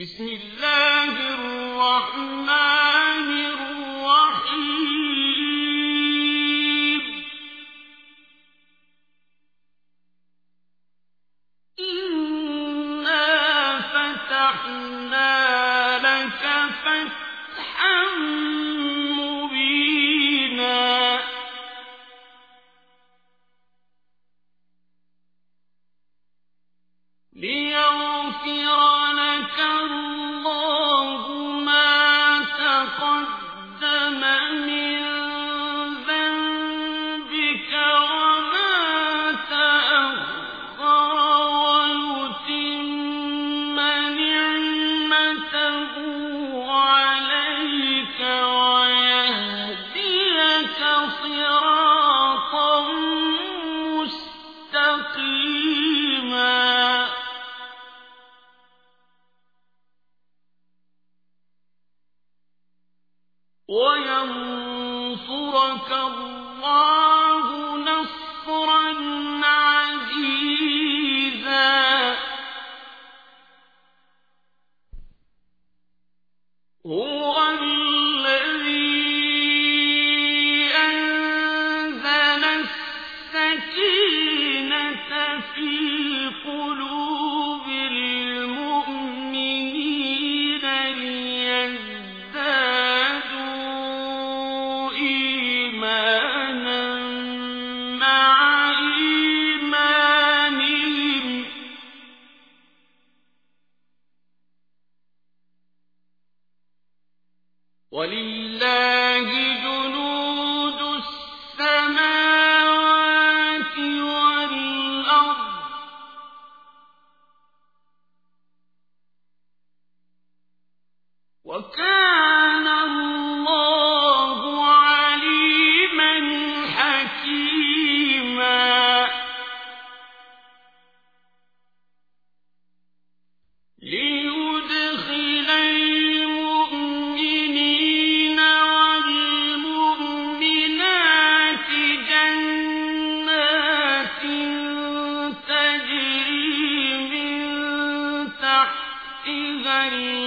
بسم الله الرحمن تحتها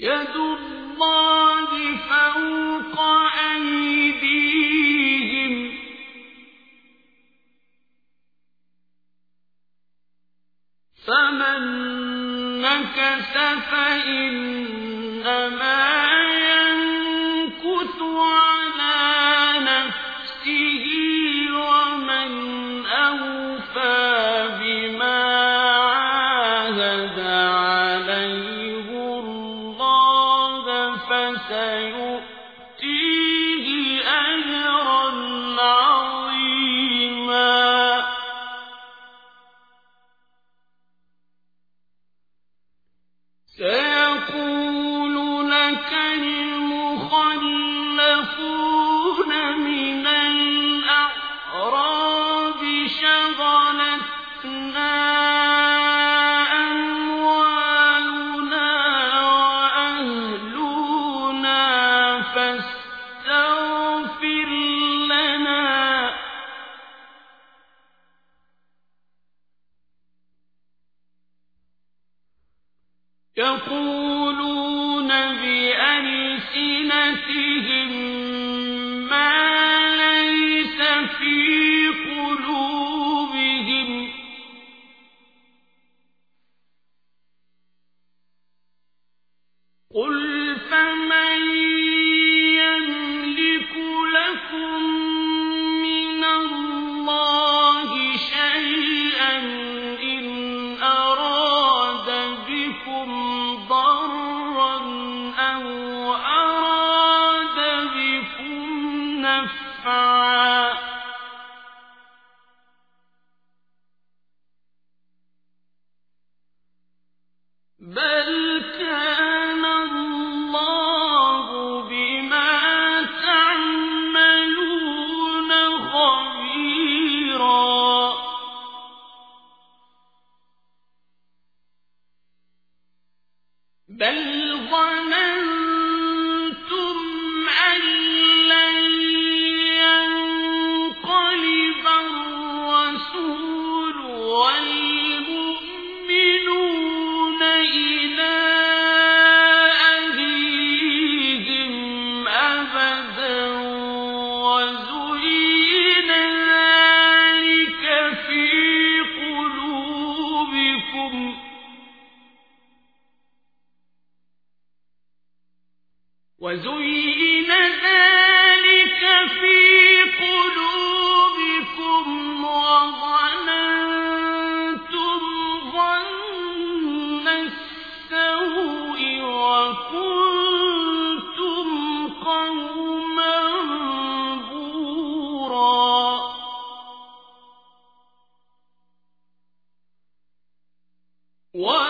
يد المخلفون What?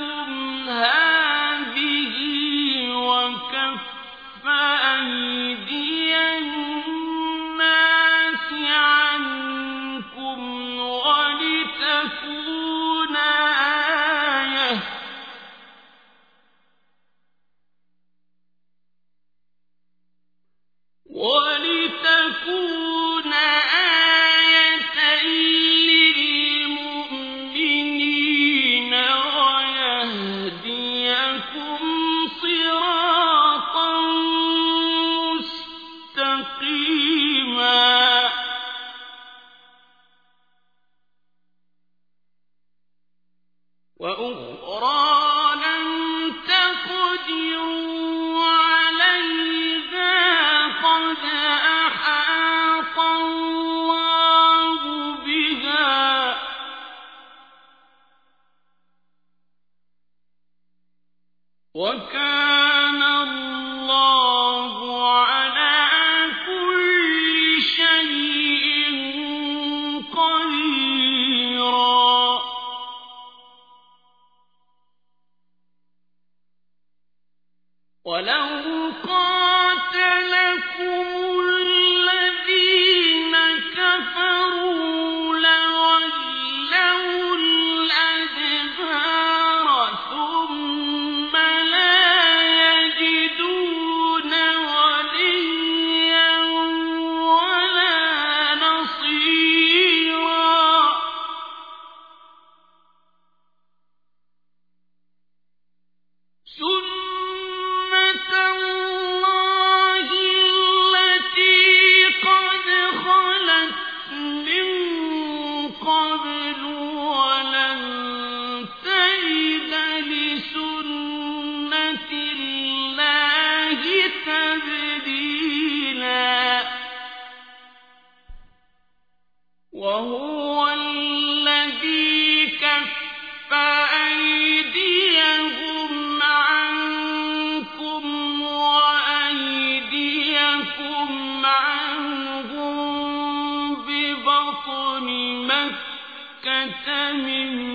لكم هذه مِن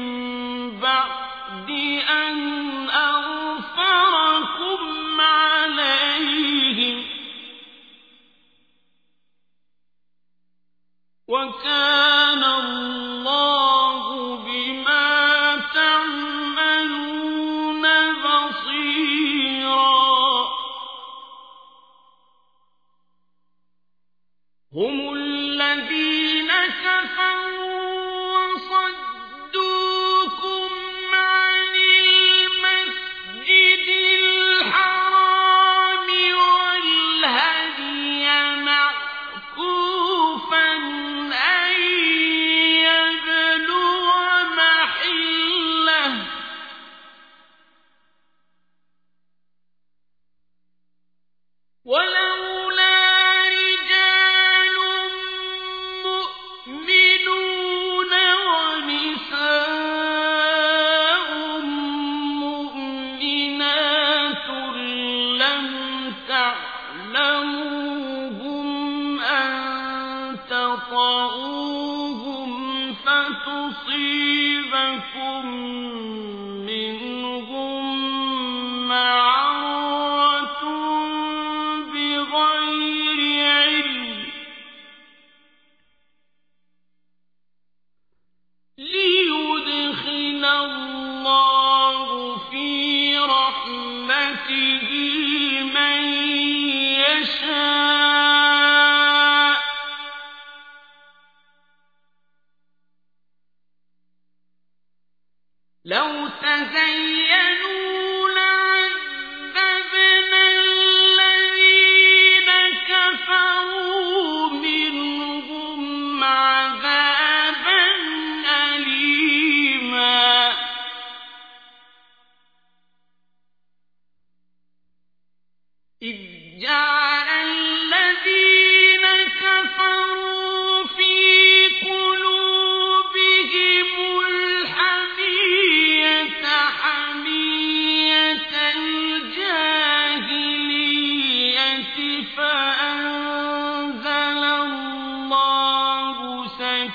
زين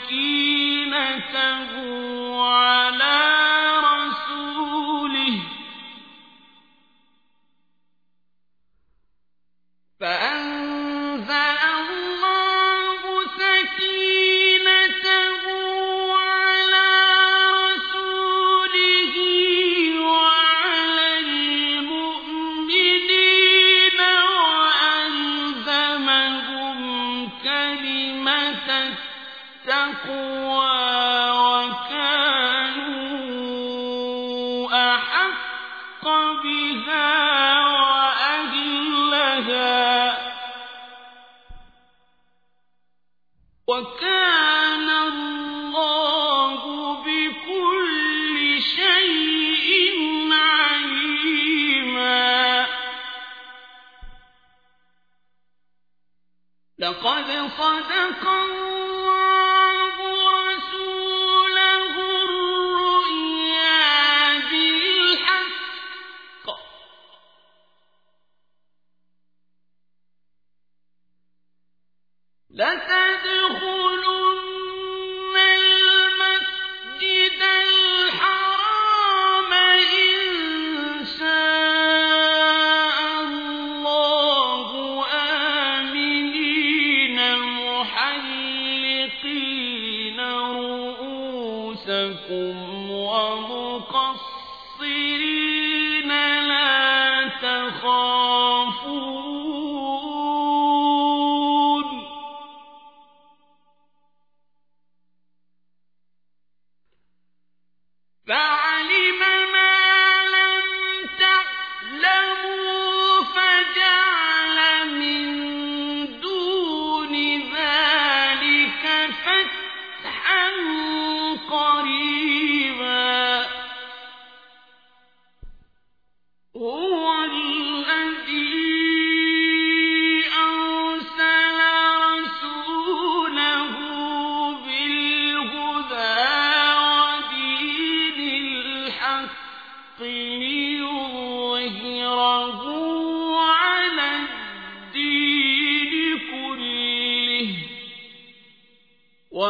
سَكِينَتَهُ لَّقَدْ صَدَقَ اللَّهُ يخافون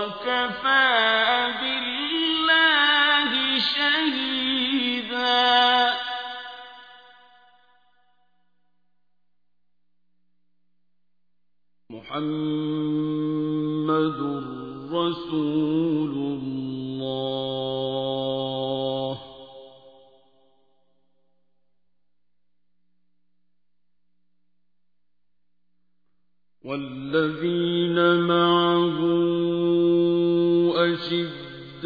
وكفى بالله شهيدا. محمد الرسول. وشداد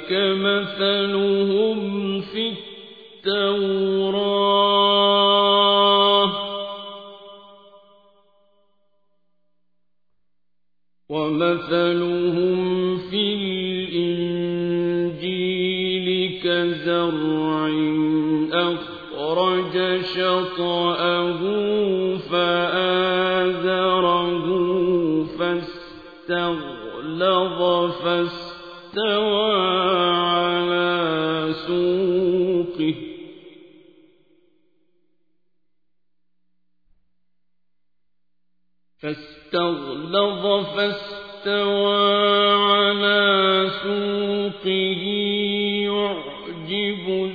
ذلك مثلهم في التوراه فاستوى على سوقه يعجب